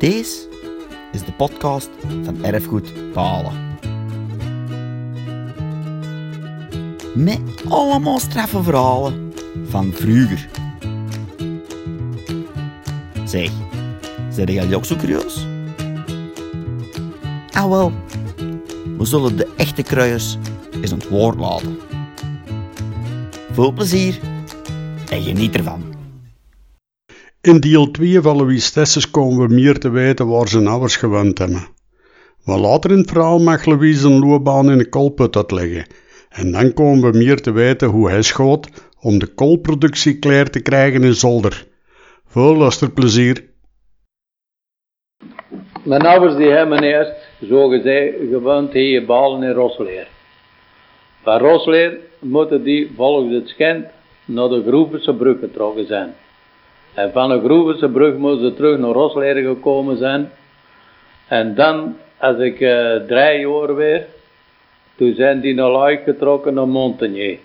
Deze is de podcast van Erfgoed Palen. Met allemaal straffe verhalen van vroeger. Zeg, zijn jullie ook zo curieus? Ah wel, we zullen de echte kruiers eens aan het woord laten. Veel plezier en geniet ervan. In deel 2 van Louis Tesses komen we meer te weten waar zijn ouders gewoond hebben. Maar later in het verhaal mag Louise een loopbaan in de koolput uitleggen. En dan komen we meer te weten hoe hij schoot om de koolproductie klaar te krijgen in Zolder. Veel luisterplezier. Mijn ouders die hebben eerst, zo gezegd, gewoond hier Balen in Rosleer. Van Rosleer moeten die volgens het schend naar de Groevense brug getrokken zijn. En van de Groevense brug moesten ze terug naar Rosleer gekomen zijn. En dan, als ik uh, drie jaar weer, toen zijn die naar Luik getrokken naar Montagnier.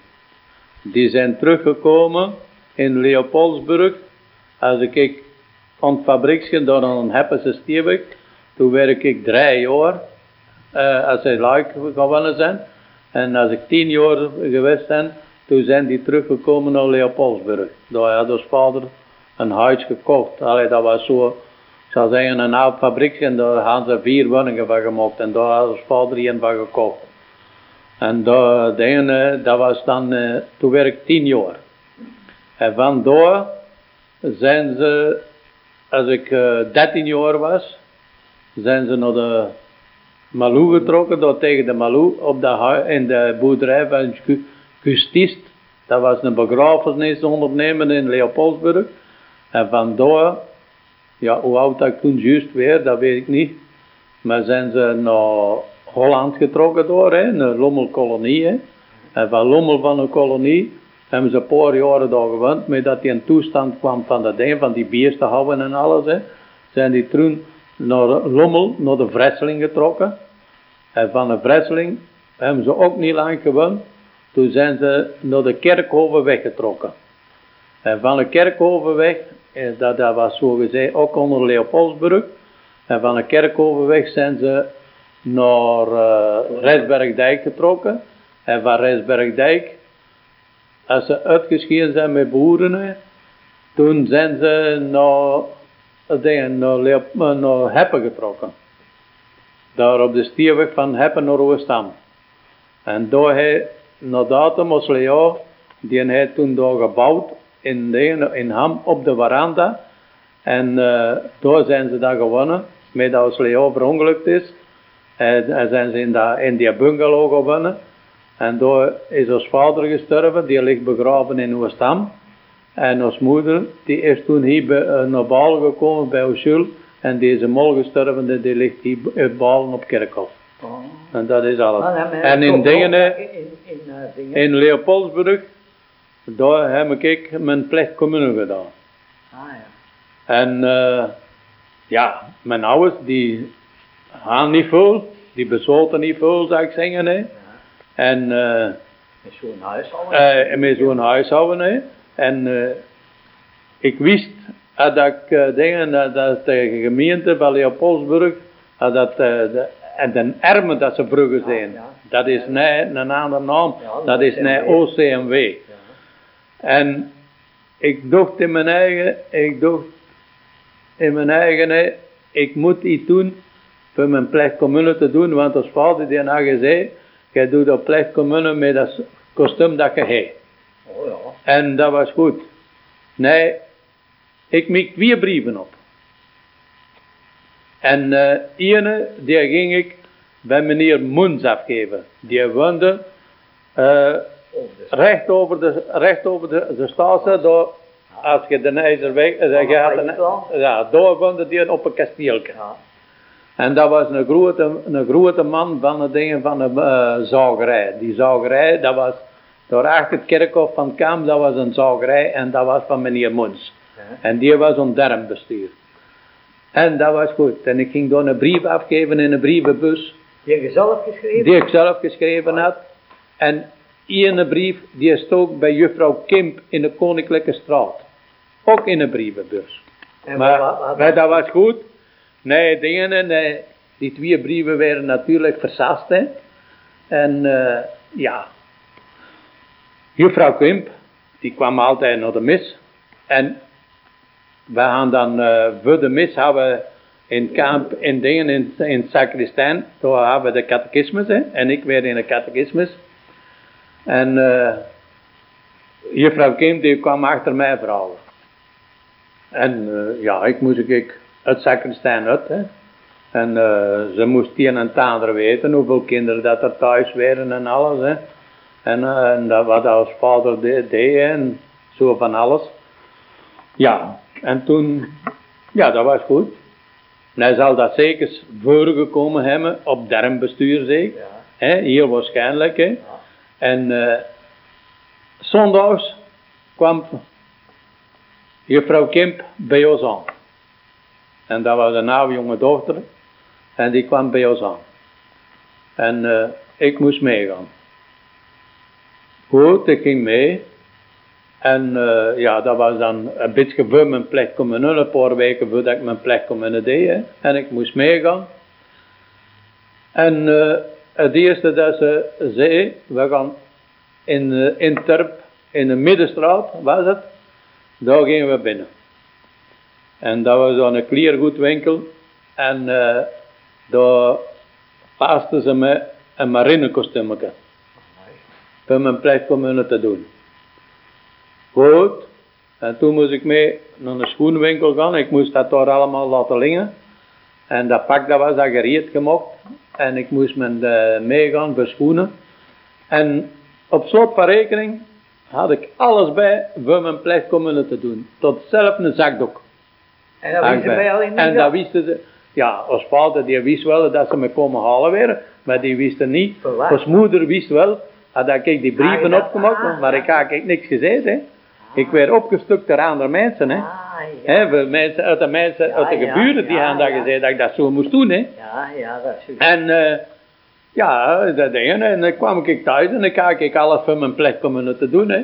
Die zijn teruggekomen in Leopoldsburg. Als ik aan het fabrieksje daar aan Heppese Stierweg, toen werk ik drie jaar, uh, als zij Luik gewonnen zijn. En als ik tien jaar geweest ben, toen zijn die teruggekomen naar Leopoldsburg. Daar had vader een huis gekocht. Allee, dat was zo, ik zou zeggen, een oud fabriek en daar hadden ze vier woningen van gemaakt. En daar had ons vader een van gekocht. En daar, de ene, dat was dan, uh, toen werk ik tien jaar. En vandaar zijn ze, als ik uh, dertien jaar was, zijn ze naar de Malou getrokken, door tegen de Malou, op de, in de boerderij van Justist. Dat was een begrafenisondernemer in Leopoldsburg. En vandaar, ja, hoe oud dat toen juist weer, dat weet ik niet. Maar zijn ze naar Holland getrokken door, hè, een Lommelkolonie. En van Lommel van een kolonie hebben ze een paar jaren daar gewoond. Maar dat die in toestand kwam van dat ding, van die biers te houden en alles. Hè, zijn die toen naar Lommel, naar de Vresseling getrokken. En van de Vresseling hebben ze ook niet lang gewoond. Toen zijn ze naar de Kerkhoven weggetrokken. En van de Kerkhovenweg, dat, dat was zo gezegd ook onder Leopoldsburg. En van de Kerkhovenweg zijn ze naar uh, Rijsbergdijk getrokken. En van Rijsbergdijk, als ze uitgescheiden zijn met boeren, toen zijn ze naar, dingen, naar, Leop naar Heppen getrokken. Daar op de stierweg van Heppen naar Oostam. En daar hij, naar datum was Leo, die hij toen daar gebouwd in, de, in Ham op de veranda. En uh, daar zijn ze dan gewonnen, met als Leo verongelukt is. En, en zijn ze in, dat, in die bungalow gewonnen. En daar is ons vader gestorven, die ligt begraven in Oostam. En ons moeder, die is toen hier bij, uh, naar Balen gekomen bij Oshul. En deze mol gestorven, die ligt hier in Balen op Kerkhof. Oh. En dat is alles. Ah, en in dingen, in, in, uh, in Leopoldsburg, daar heb ik mijn plicht commune gedaan. Ah ja. En uh, ja, mijn ouders die gaan niet veel, die besloten niet veel, zou ik zeggen. Hè. Ja. En uh, met zo'n huishouden? Uh, met zo'n huishouden. Hè. En uh, ik wist dat ik dingen, dat, dat de gemeente van Leopoldsburg, dat de, en de ermen dat ze bruggen zijn, ja, ja. dat is nee, een andere naam, dat is nee OCMW. En ik dacht in mijn eigen, ik dacht in mijn eigen, ik moet iets doen voor mijn plechtcommune te doen, want als vader die had gezegd, jij doet dat plechtcommune met dat kostuum dat je hebt. Oh ja. En dat was goed. Nee, ik maak vier brieven op. En uh, ene, die ging ik bij meneer Moens afgeven. Die woonde uh, recht over de, recht over de, de straat, door, als je de IJzerweg, uh, je had een, ja, daar woonde die op een kasteeltje. Ja. En dat was een grote, een grote man van de dingen van de uh, zagerij. Die zagerij, dat was door achter het kerkhof van Kam, dat was een zagerij en dat was van meneer. Ja. En die was een dermbestuur. En dat was goed. En ik ging door een brief afgeven in een brievenbus. Die je zelf geschreven? Die ik zelf geschreven had. En ene brief, die is ook bij juffrouw Kimp in de Koninklijke Straat. Ook in een brievenbus. En maar, wat, wat, wat, dat was goed. Nee, dingen, nee, die twee brieven werden natuurlijk versast. Hè. En uh, ja, juffrouw Quimp, die kwam altijd naar de mis. En we gaan dan uh, voor de mis hebben in kamp, in dingen, in, in sacristijn, daar hebben we de catechismus, hè, en ik weer in de catechismus. En uh, juffrouw Kim, die kwam achter mij vrouwen. En uh, ja, ik moest ik het sacristijn uit, hè. En uh, ze moest een en het ander weten, hoeveel kinderen dat er thuis waren en alles, hè. En, en dat, wat als vader deed, deed en zo van alles. Ja, en toen, ja, dat was goed. En hij zal dat zeker voorgekomen hebben op dermbestuur zeker. Ja. He, heel waarschijnlijk. He. En uh, zondags kwam juffrouw Kemp bij ons aan. En dat was een oude jonge dochter. En die kwam bij ons aan. En uh, ik moest meegaan. Goed, ik ging mee. En uh, ja, dat was dan een beetje voor mijn plek komen, een paar weken voordat ik mijn plek kon in de En ik moest meegaan. En uh, het eerste dat ze zei, we gaan in, uh, in Terp, in de middenstraat, was het, daar gingen we binnen. En dat was een kleergoedwinkel. En uh, daar paste ze me een marinekostuumje. Voor mijn plek om te doen. Goed. En toen moest ik mee naar een schoenwinkel gaan. Ik moest dat daar allemaal laten liggen. En dat pak dat was dat gereed gemaakt. En ik moest met uh, meegaan voor schoenen. En op slot van rekening had ik alles bij voor mijn plek komen te doen. Tot zelf een zakdoek. En dat wisten ze al in En dat wisten ze. Ja, als vader die wist wel dat ze me komen halen weer. Maar die wisten niet. Als moeder wist wel dat ik die brieven ah, opgemaakt. Maar ik had niks gezegd hè. Ik werd opgestukt door andere mensen, hè. Ja. mensen, uit de mensen, uit de geburen, die hadden dat gezegd dat ik dat zo moest doen, hè. Ja, ja, dat is En, uh, ja, dat ding, en dan kwam ik thuis en dan kijk ik alles voor mijn plek om te doen, hè.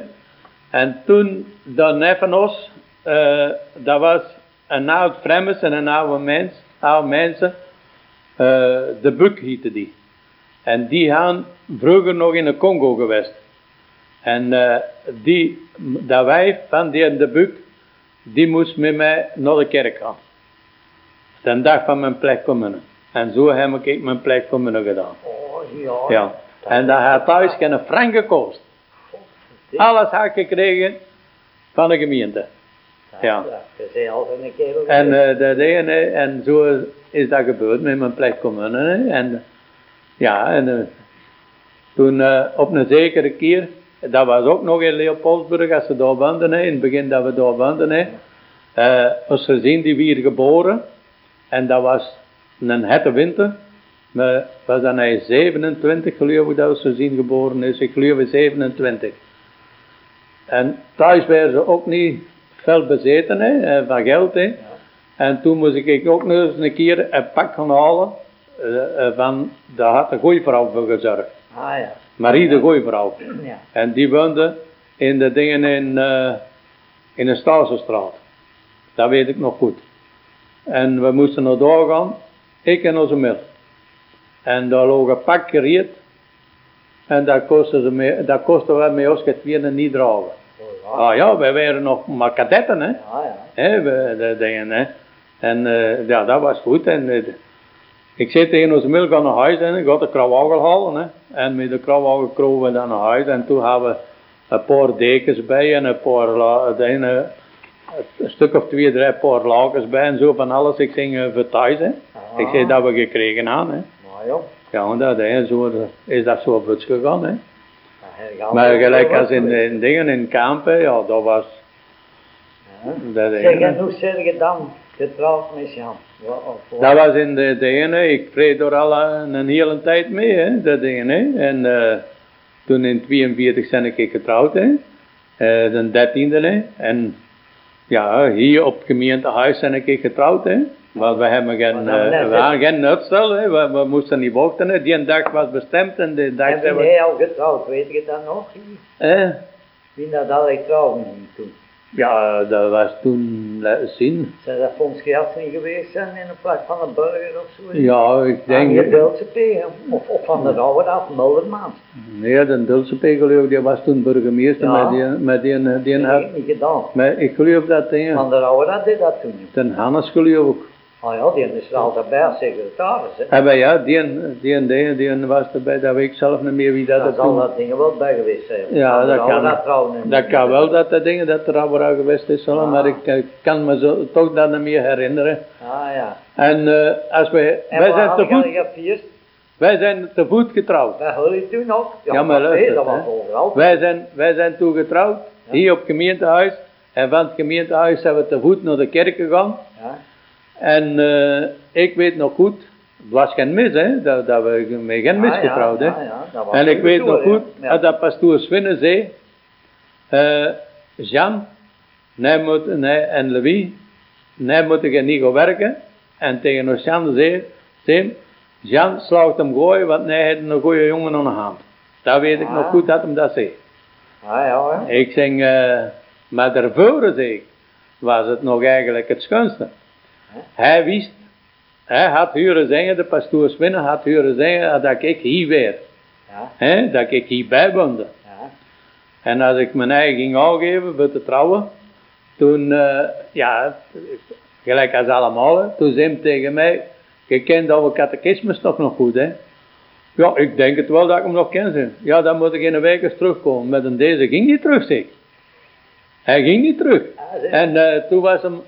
En toen, dan even ons, uh, dat was een oud vreemdes en een oude mens, oude mensen, uh, de Buk heette die. En die gaan vroeger nog in de Congo geweest. En uh, die, dat wijf van die de buk, die moest met mij naar de kerk gaan. De dag van mijn plek komen. En zo heb ik mijn plek komen gedaan. Oh ja. ja. En dat had thuis geen frank gekost. Alles had ik gekregen van de gemeente. Ja. En, uh, de, de, en zo is dat gebeurd met mijn plek komen. En ja, en uh, toen uh, op een zekere keer dat was ook nog in Leopoldsburg, als ze daar woonden, in het begin dat we daar woonden. Uh, ons gezin die weer geboren. En dat was een hete winter. Maar was dan hij 27 geloof ik dat ons gezin geboren is. Ik geloof 27. En thuis werden ze ook niet veel bezeten hè, eh, van geld. Hè. En toen moest ik ook nog eens een keer een pak gaan halen. Uh, van, daar had de goeie vrouw voor gezorgd. Ah ja. Marie de Gooivrouw. Ja. En die woonde in de dingen in, uh, in de Stazenstraat. Dat weet ik nog goed. En we moesten naar daar gaan, ik en onze mil. En daar loog een pak gereed. En dat kostte, ze mee, dat kostte we met ons tweeën niet dragen. Oh, ja. Ah ja, wij waren nog maar kadetten, hè. Ja, ja. Hè, we, de dingen, hè. En uh, ja, dat was goed. En uh, ik zei tegen onze mil, gaan naar huis en ik had de halen. Hè. En met de krawagel kropen we dan naar huis. En toen hadden we een paar dekens bij en een paar, een, een stuk of twee, drie paar lakens bij en zo van alles. Ik ging uh, voor thuis. Hè. Ah. Ik zei dat we gekregen aan. Hè. Maar ja. Dat, hè, zo is dat zo vlug gegaan. Hè. Ja, Maar gelijk als in, in dingen, in kampen, ja, dat was... Ja. Dat, Zeg, en hoe zeg je dan getrouwd met Jan? Dat was in de dingen, ik vreed door al een hele tijd mee, hè, dat dingen, hè. En eh, toen in 42 ben ik getrouwd, hè. Eh, de dertiende, hè. En ja, hier op het gemeentehuis ben ik getrouwd, hè. Want we hebben geen, net we hadden geen uitstel, hè. We, we moesten niet wachten, hè. Die dag was bestemd en de dag En zijn ben we... jij al getrouwd, weet je dat nog? Eh, Wie dat al getrouwd toen? Ja, dat was toen, laten zien. Zou dat Fons niet geweest zijn in de plaats van een burger of zo? Ja, ik Denk denk, Duitse tegen? Of, of van de oude af, nee, de Dulce geloof ik, die was toen burgemeester Ja. met die, met die, die, die Dat had, heb ik niet gedaan. maar ik geloof dat ding, Van de oude deed dat toen. ten Hannes geloof ik. Oh ja, die is er altijd bij als secretaris. Hè. En bij ja, die, die, die, die was erbij, dat weet ik zelf niet meer wie dat, er zal dat ding wel bij geweest zijn. Ja, dat kan. en- Dat kan wel dat de dingen dat er al geweest is, zullen, Ah. maar ik eh, kan me zo, toch dat niet meer herinneren. Ah ja. En eh, als wij, En wij zijn te je gefeest? wij zijn te voet getrouwd. Bij jullie toen ook? Ja, maar luister, dat. Wij zijn, wij zijn toen getrouwd, hier op het gemeentehuis. En van het gemeentehuis zijn we te voet naar de kerk gegaan. Ja. En eh, ik weet nog goed, het was geen mis hè, dat, dat we met geen mis Ah, ja, getrouwd hè. ja, ja, dat was En ik weet nog goed. Ja. dat pastoor Swinnen zei, eh, Jan, nee moet, nee, en Louis, nee moeten je niet gaan werken. En tegen ons Jan zei, zei Jan slaagt hem gooien, want hij heeft een goede jongen aan de hand. Dat weet ik Ah. nog goed dat hem dat zei. Ah ja, hè. Ik zeg, eh, maar daarvoor zei ik, was het nog eigenlijk het schoonste. Hij wist, hij had huren zeggen, de pastoor Swinnen had huren zeggen dat ik hier weer, hè, dat ik hierbij woonde. ja. En als ik mijn eigen ging aangeven voor te trouwen, toen, eh, ja, gelijk als allemaal, hè, toen zei hij tegen mij, je kent oude catechismus toch nog goed, hè? Ja, ik denk het wel dat ik hem nog ken, zeg. Ja, dan moet ik in een week eens terugkomen. Met een deze ging niet terug, zeg. Hij ging niet terug. Ah. En eh, toen was hem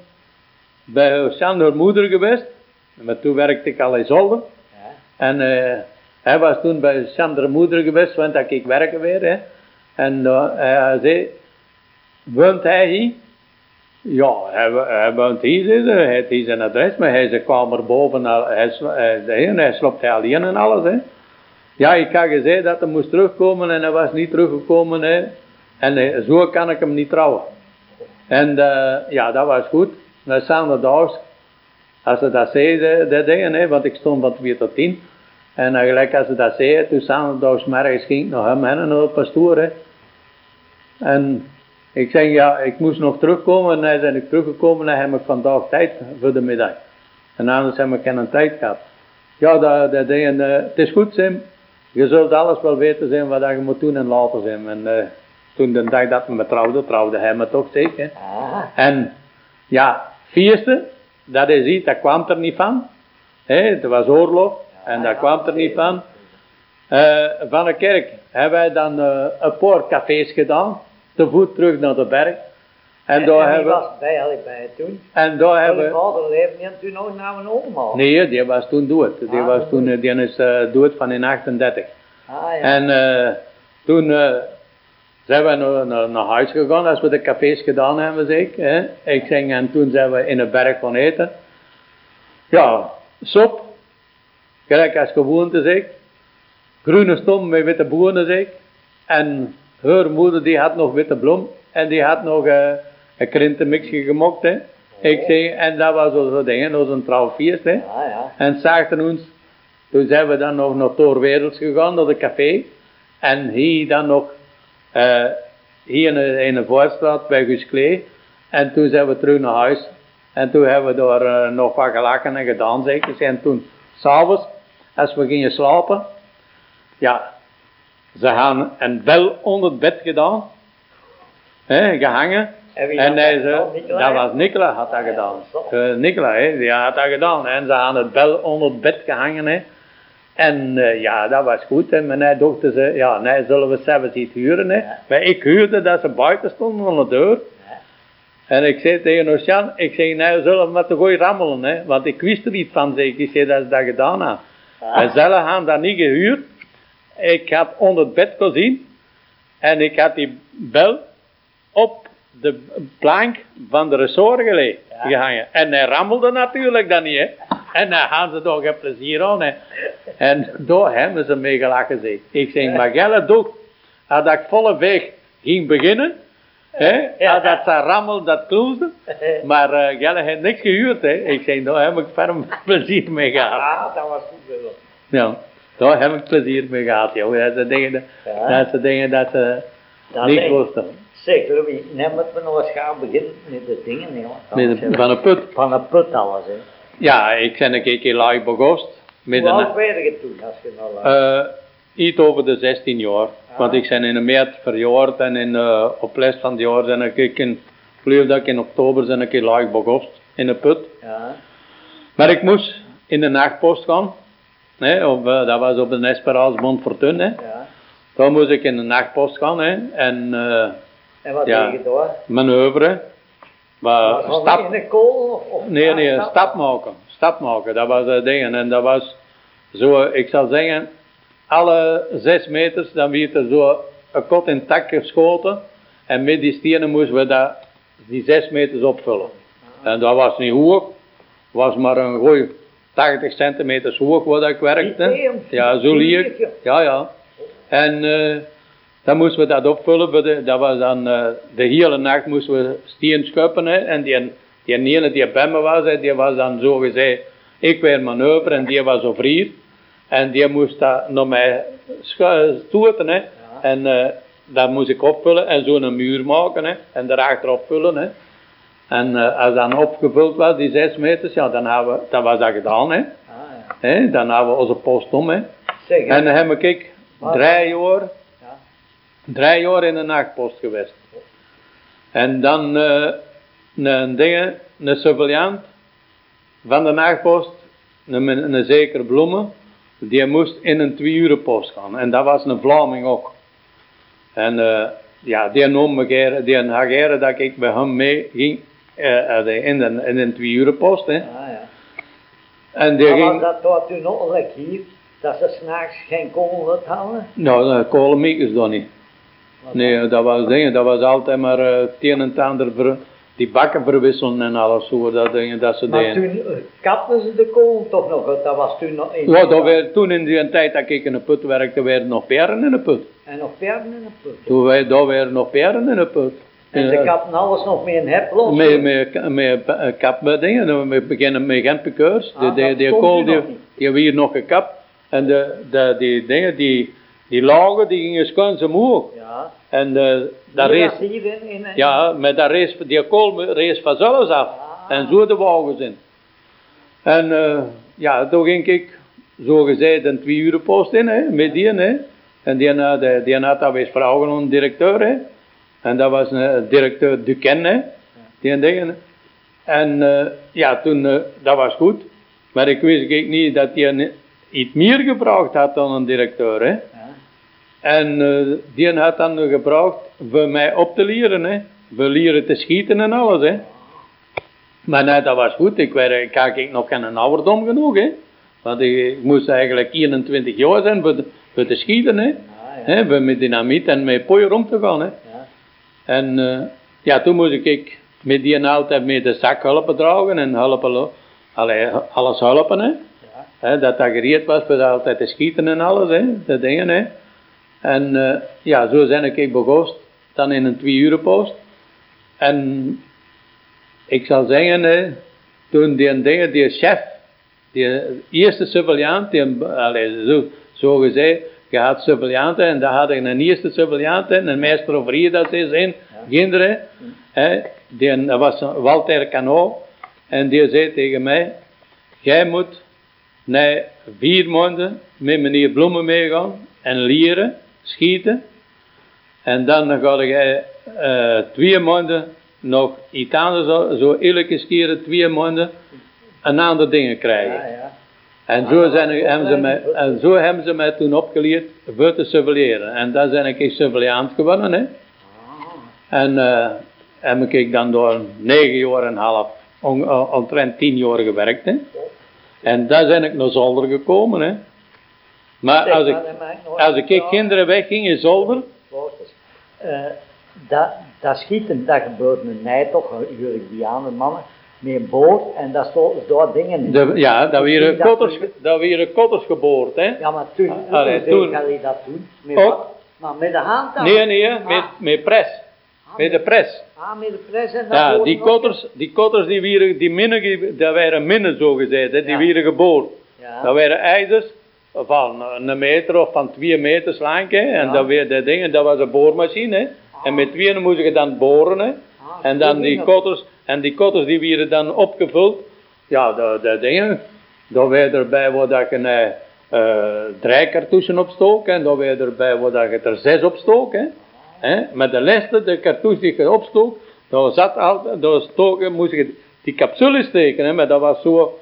bij Sander moeder geweest, maar toen werkte ik al in Zolder. Ja. En eh, hij was toen bij Sander moeder geweest, want dat ik werken weer. Hè. En eh, hij zei, woont hij hier? Ja, hij, hij woont hier, zei hij heeft hier zijn adres, maar hij is een kamer boven, hij, sl- hij, hij, hij sloopt hij alleen en alles. Hè. Ja, ik had gezegd dat hij moest terugkomen en hij was niet teruggekomen. Hè. En eh, zo kan ik hem niet trouwen. En eh, ja, dat was goed. We samen daags, als ze dat zeiden, dat dingen, hè, want ik stond van 2 tot 10. En gelijk als ze dat zeiden, toen samen daags morgens ging ik naar hem en de pastoor. Hè. En ik zeg, ja, ik moest nog terugkomen. En hij ben ik teruggekomen en heb ik vandaag tijd voor de middag. En anders heb ik geen tijd gehad. Ja, dat, dat dingen, eh, het is goed, Sim. Je zult alles wel weten zijn wat je moet doen en laten zijn. En eh, toen de dag dat we me trouwden, trouwde hij me toch zeker. Ah, En ja, vierste, dat is iets, dat kwam er niet van. Hè, het was oorlog en dat kwam er niet van. Eh, van de kerk hebben wij dan eh, een paar cafés gedaan, te voet terug naar de berg. En en daar wie hebben was bij bij toen? en daar hebben vader leefde niet en toen nog naar een oma. Nee, die was toen dood. Die Ah, was toen, eh, die is dood van in 38. Ah ja. En toen zijn we naar, naar, naar huis gegaan, als we de cafés gedaan hebben, zeg ik. Hè. Ik zeg, en toen zijn we in een berg gaan eten. Ja, sop. Gelijk als gewoonte, zeg ik. Groene stom met witte bonen, zeg ik. En haar moeder die had nog witte bloem. En die had nog eh, een krintenmixje gemokt, hè. Ik zeg, en dat was zo dingen, dat was een trouwfeest, hè. Ah ja. En zagen ons, toen zijn we dan nog naar Toorwerelds gegaan, naar de café. En hier dan nog, eh, hier in de, in de Voorstraat bij Guus Klee. En toen zijn we terug naar huis. En toen hebben we daar eh, nog wat gelachen en gedaan, zeker. En toen, s'avonds, als we gingen slapen, ja, ze hadden een bel onder het bed gedaan. Hè, gehangen. En hij dat was Nicola had dat Ah, ja, gedaan. zo. Eh, Nicola, hè, die had dat gedaan. En ze hadden het bel onder het bed gehangen. Hè. En eh, ja, dat was goed. Hè. Maar hij dachten ze, ja, nee, zullen we zelfs iets huren. Hè. Ja. Maar ik huurde dat ze buiten stonden aan de deur. Ja. En ik zei tegen Ocean, ik zei, nee, zullen we met de gooi rammelen. Hè. Want ik wist er iets van, zeg ik. Zei dat ze dat gedaan. Ah. En zelf hadden dat niet gehuurd. Ik had onder het bed gezien. En ik had die bel op de plank van de ressort gelegd, gehangen. En hij rammelde natuurlijk dan niet, hè. En daar hadden ze toch geen plezier aan, hè. En daar hebben ze mee gelachen, zeg. Ik zeg, maar Gelle, doe, als ik volle weg ging beginnen, hè, als dat ze rammel, dat kloesde, maar eh Gelle heeft niks gehuurd, hè. Ik zeg, daar heb ik ferm plezier mee gehad. Ah, dat was goed. Ja, daar heb ik plezier mee gehad, joh. Dat ze dingen, Ja. dat ze dingen dat ze, Dat was dat. Zeg, Louis, nu moeten we nog eens gaan beginnen met de dingen, de- van een put. Van een put alles, hè. Ja, ik ben een keer laag begost. Hoe oud werd je toen, als je nou... eh, iets over de 16 jaar. Want ik ben in een maart verjaard en in, eh, op les van het jaar ben ik in, ik geloof dat ik in oktober ben ik laag begost in een put. ja, Maar ik moest in de nachtpost gaan. Hè, op, eh, dat was op de Esperance Montfortun. Hè. ja. Daar moest ik in de nachtpost gaan. Hè. En En wat Ja. deed je daar? manoeuvre. Maar stap, in de kool? Of, of nee, nee, stap maken. Stap maken, dat was het ding. En dat was zo, ik zal zeggen, alle zes meters, dan werd er zo een kot in tak geschoten. En met die stenen moesten we dat, die zes meters opvullen. En dat was niet hoog, was maar een goeie 80 centimeter hoog waar ik werkte. Teen, Ja, zo lieg, Ja, ja. En eh, dan moesten we dat opvullen. Dat was dan eh, de hele nacht moesten we steen schuppen. Hè. En die, die ene die bij me was, hè, die was dan zo gezegd, ik weer manoeuvre en die was zo vrier. En die moest dat naar mij schu- stoten. Hè. En eh, dat moest ik opvullen en zo'n muur maken. Hè. En daarachter opvullen. Hè. En eh, als dat opgevuld was, die zes meters, ja, dan, hebben we, dan was dat gedaan. Hè. Ah, ja. Hè. Dan hebben we onze post om. Hè. Zeg, En dan heb ik drie jaar, Ja. Drie jaar in de nachtpost geweest. En dan eh, een ding, een surveillant van de nachtpost, een, een, een zeker bloemen, die moest in een twee uren post gaan. En dat was een Vlaming ook. En eh, ja, die me geren, die had geren dat ik bij hem mee ging eh, in, de, in een twee uren post. Hè. Ah, ja. En die Maar was ging, dat daar toen nog like hier, dat ze s'nachts geen had houden? nou, de kolenmiekers dan niet. Nee, dat was dingen, dat was altijd maar eh, het een en het ander, ver- die bakken verwisselen en alles, zo, dat dingen, dat ze Maar deden. toen eh, kapten ze de kool toch nog, dat was toen nog in. Ja, dat werd, toen in die tijd dat ik in de put werkte, werden nog peren in de put. En nog verder in de put. Toen wij, daar werden nog peren in de put. En ze kapten alles nog met een hep los. Met, met, met eh, kap met dingen, dan we beginnen met geen pikeurs. Ah, dat die stond kool die, die hebben hier nog gekapt. En de, de, die dingen, die, die lagen, die gingen schuins omhoog. Ja. En eh in, in, ja, met dat race, die kool race vanzelf af. Ah. En zo de wagens in. En eh, ja, toen ging ik, zo gezegd, een twee uur post in, hè, met die, hè. En die eh, die had dat weer vragen aan de directeur, hè. En dat was een directeur Duquesne, hè. Die dingen. En ja, toen, dat was goed. Maar ik wist ik niet dat hij iets meer gevraagd had dan een directeur, hè. En eh, die had dan gevraagd voor mij op te leren, hè. Voor leren te schieten en alles, hè. Maar nee, dat was goed. Ik, werd, ik had ik nog geen ouderdom genoeg, hè. Want ik, moest eigenlijk 21 jaar zijn voor, de- voor te schieten, hè. Ah, ja. hè. Met dynamiet en met pooier om te gaan, hè. Ja. En eh, ja, toen moest ik met die altijd met de zak helpen dragen en helpen, allee, alles helpen, hè. Ja. Hè, dat dat gereed was voor altijd te schieten en alles, hè, de dingen, hè. En eh, ja, zo zijn ik begost, dan in een twee uren post. En ik zal zeggen, hè, toen die dingen, die chef, die eerste surveillant, die, allee, zo, zo gezegd, je had surveillanten en daar had ik een eerste surveillant en een meester of vier dat ze zijn, kinderen, hè, die, dat was Walter Cano, en die zei tegen mij, jij moet na vier maanden met meneer Bloemen meegaan en leren, schieten. En dan ga jij eh, twee maanden nog iets anders, zo, zo elke keer twee maanden een ander dingen krijgen. Ja, ja. En zo, zijn, hebben ze mij, en zo hebben ze mij toen opgeleerd voor te surveilleren. En dan ben ik surveillant geworden. Hè. En eh heb ik dan door negen jaar en een half, on, on- omtrent tien jaar gewerkt. Hè. En daar ben ik naar zolder gekomen. Hè. Maar als ik, als ik kinderen wegging in zolder. Eh, dat, dat schieten, dat gebeurt nu mij toch, jullie die andere mannen, met een boot en stoten ze daar dingen in. de, ja, dat dat kotters, toen- dat kotters geboord. Hè. Ja, maar toen, Ah, allee, hoe toen- kan je dat doen? Met Ook. wat? Maar met de hand dan? Nee, nee, Ah, met, met pres. Met de pres. Ah, met de pres en dan Ja, die kotters, die kotters die waren, die minnen, dat waren minnen zo gezegd, hè, die Ja. werden geboord. Ja. Dat waren ijzers van een meter of van twee meters lang, hè, en Ja. dat weer de dingen, dat was een boormachine, hè. En met tweeën moest je dan boren. Hè. En dan die kotters, en die kotters die werden dan opgevuld. Ja, de, de dingen. Daar werd erbij wat dat je uh, uh, drie cartouchen opstook. En daar werd erbij wat dat je er zes opstook. Hè. Met de laatste, de cartouche die je opstook. Daar zat altijd, daar stoken, moest je die capsule steken. Hè. Maar dat was zo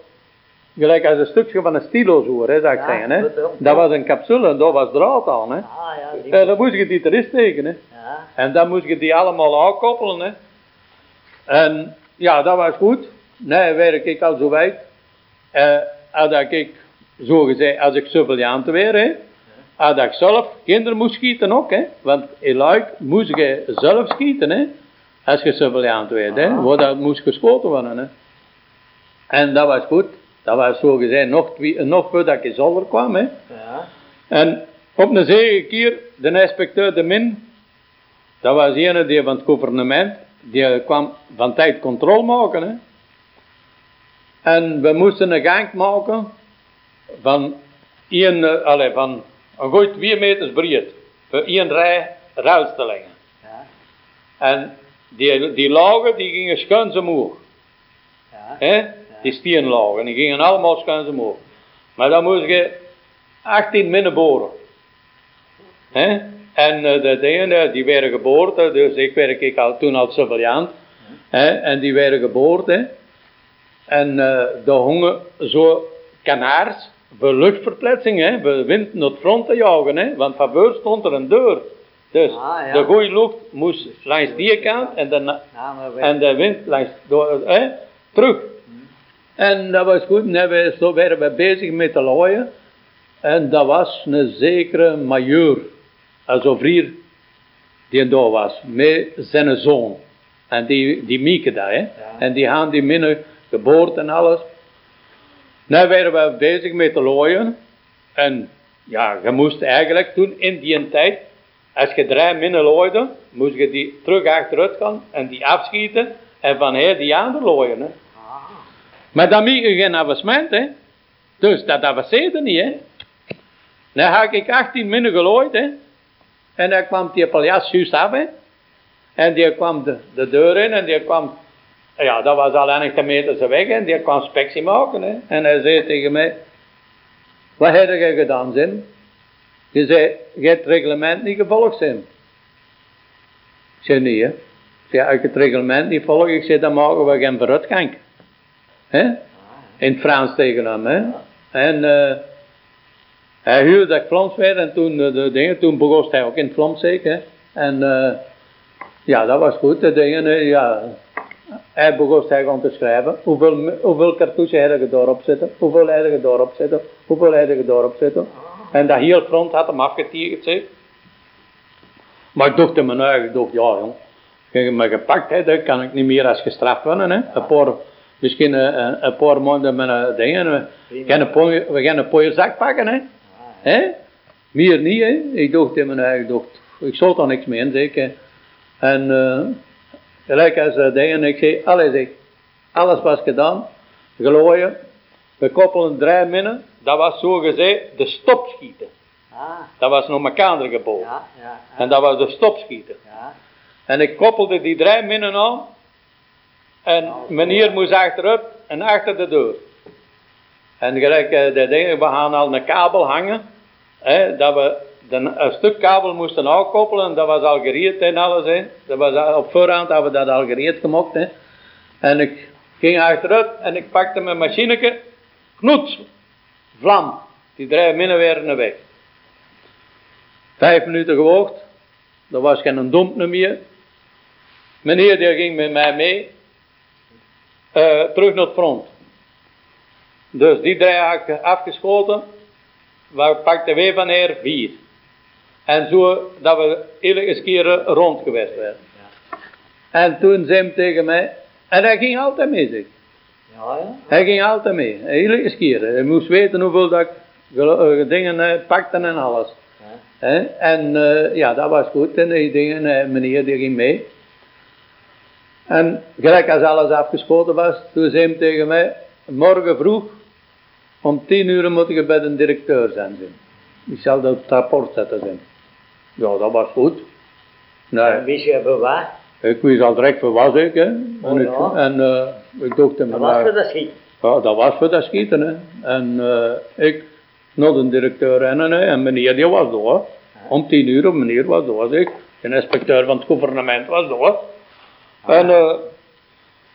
Gelijk als een stukje van een stilo zo, hè, zou ik zeggen. Hè. Dat was een capsule en dat was draad aan. Hè. Ah, ja, en dan moest je die erin steken. Hè. Ja. En dan moest je die allemaal aankoppelen. Hè. En ja, dat was goed. Nee, werk ik al zo wijd. Uh, had ik zo gezegd, als ik surveillant weer, hè, had ik zelf kinderen moest schieten ook. Hè. Want in Luik moest je zelf schieten. Hè. Als je surveillant werd. Hè. Ah. dat moest geschoten worden. Hè. En dat was goed. Dat was zo gezegd nog, nog voordat ik in zolder kwam. Hè. Ja. En op een zeven keer, de inspecteur de Min, dat was een die van het gouvernement, die kwam van tijd controle maken. Hè. En we moesten een gang maken van, een, uh, allez, van een goed twee meters breed, voor één rij ruilstellingen. Ja. En die, die lagen die gingen schuins omhoog. Ja die steenlagen. Die gingen allemaal schuins omhoog. Maar dan moest je 18 minnen boren. He? En uh, de dingen, die werden geboren, dus ik werk ik al, toen als surveillant. En die werden geboren. En uh, daar hongen zo kanaars voor luchtverplaatsing, hè, voor wind naar het front te jagen. Hè, want van voor stond er een deur. Dus ah, ja. de goede lucht moest langs die kant en de, en de wind langs door, hè, terug. En dat was goed. En we, zo werden we bezig met de looien. En dat was een zekere majeur. Alsof hier die daar was. Met zijn zoon. En die, die Mieke daar. Hè. En die gaan die minnen geboord en alles. Nou werden we bezig met de looien. En ja, je moest eigenlijk toen in die tijd. Als je drie minnen looide. Moest je die terug achteruit gaan. En die afschieten. En van hier die andere looien. Hè. Maar dan moet geen avancement, hè. Dus dat avanceerde niet, hè. Dan had ik 18 minnen gelooid, hè. En dan kwam die paljas juist af, hè. En die kwam de, de deur in en die kwam, ja, dat was al enige meters weg, en die kwam spectie maken, hè. En hij zei tegen mij, wat heb je gedaan, zin? Je zei, je hebt het reglement niet gevolgd, zin. Ik zei, niet, hè. Zei, als ik het reglement niet volg, ik zei, dan maken we geen vooruitgang. Hè? In het Frans tegen hem. Hè? En uh, hij huurde dat Vlaams en toen, uh, de dingen, toen begon hij ook in het Vlaams zeker. En uh, ja, dat was goed. De dingen, ja, hij begon hij gewoon te schrijven. Hoeveel, hoeveel cartouches heb je daarop zitten? Hoeveel heb je daarop zitten? Hoeveel heb je daarop zitten? En dat heel front had hem afgetigerd, zeg. Maar ik dacht in mijn eigen, dacht, ja jong. Me gepakt hebt, dan kan ik niet meer als gestraft worden. Hè. Een paar Misschien een, eh, een paar maanden met een ding. We gaan een, pooi, we gaan een pooierzak pakken, hè. hè? Meer niet, hè. Ik dacht in mijn eigen, dacht, ik zal er niks mee in, zeker. En uh, gelijk als uh, dingen, ik zei, alles, ik, alles was gedaan. Glooien. We koppelen drie minnen. Dat was zo gezegd de stopschieten. Ah. Dat was nog mekander geboden. Ja. En dat was de stopschieten. Ja. En ik koppelde die drie minnen aan. En meneer moest achterop en achter de deur. En gelijk eh, de dingen, we gaan al een kabel hangen. Hè, dat we een stuk kabel moesten aankoppelen. Dat was al gereed en alles. Hè. Dat was op voorhand hadden we dat al gereed gemaakt. Hè. En ik ging achteruit en ik pakte mijn machineke. Knoet. Vlam. Die drie minnen werden weg. Vijf minuten gewacht. Er was geen domp meer. Meneer die ging met mij mee uh, terug naar het front. Dus die drie afgeschoten, waar pakten wij van her? Vier. En zo dat we iedere keer rond geweest werden. Ja. En toen zei hij tegen mij, en hij ging altijd mee zeg. Ja, ja. Hij ging altijd mee, iedere keer. Hij moest weten hoeveel dat ik uh, dingen uh, pakte en alles. Ja. En uh, ja, dat was goed. En die dingen, meneer die ging mee. En gelijk als alles afgeschoten was, toen zei hij tegen mij, morgen vroeg, om tien uur moet je bij de directeur zijn. Ik zal dat rapport zetten. Zijn. Ja, dat was goed. Nee, En wist je voor wat? ik wist al direct voor was ik, hè. En, Oh, ik, ja. en eh, ik dacht in Dat was voor dat schiet. Ja, dat was voor dat schieten, hè. En eh, ik naar de directeur rennen, hè. En meneer die was door. Om tien uur, meneer was door, ik. De inspecteur van het gouvernement was door. En eh,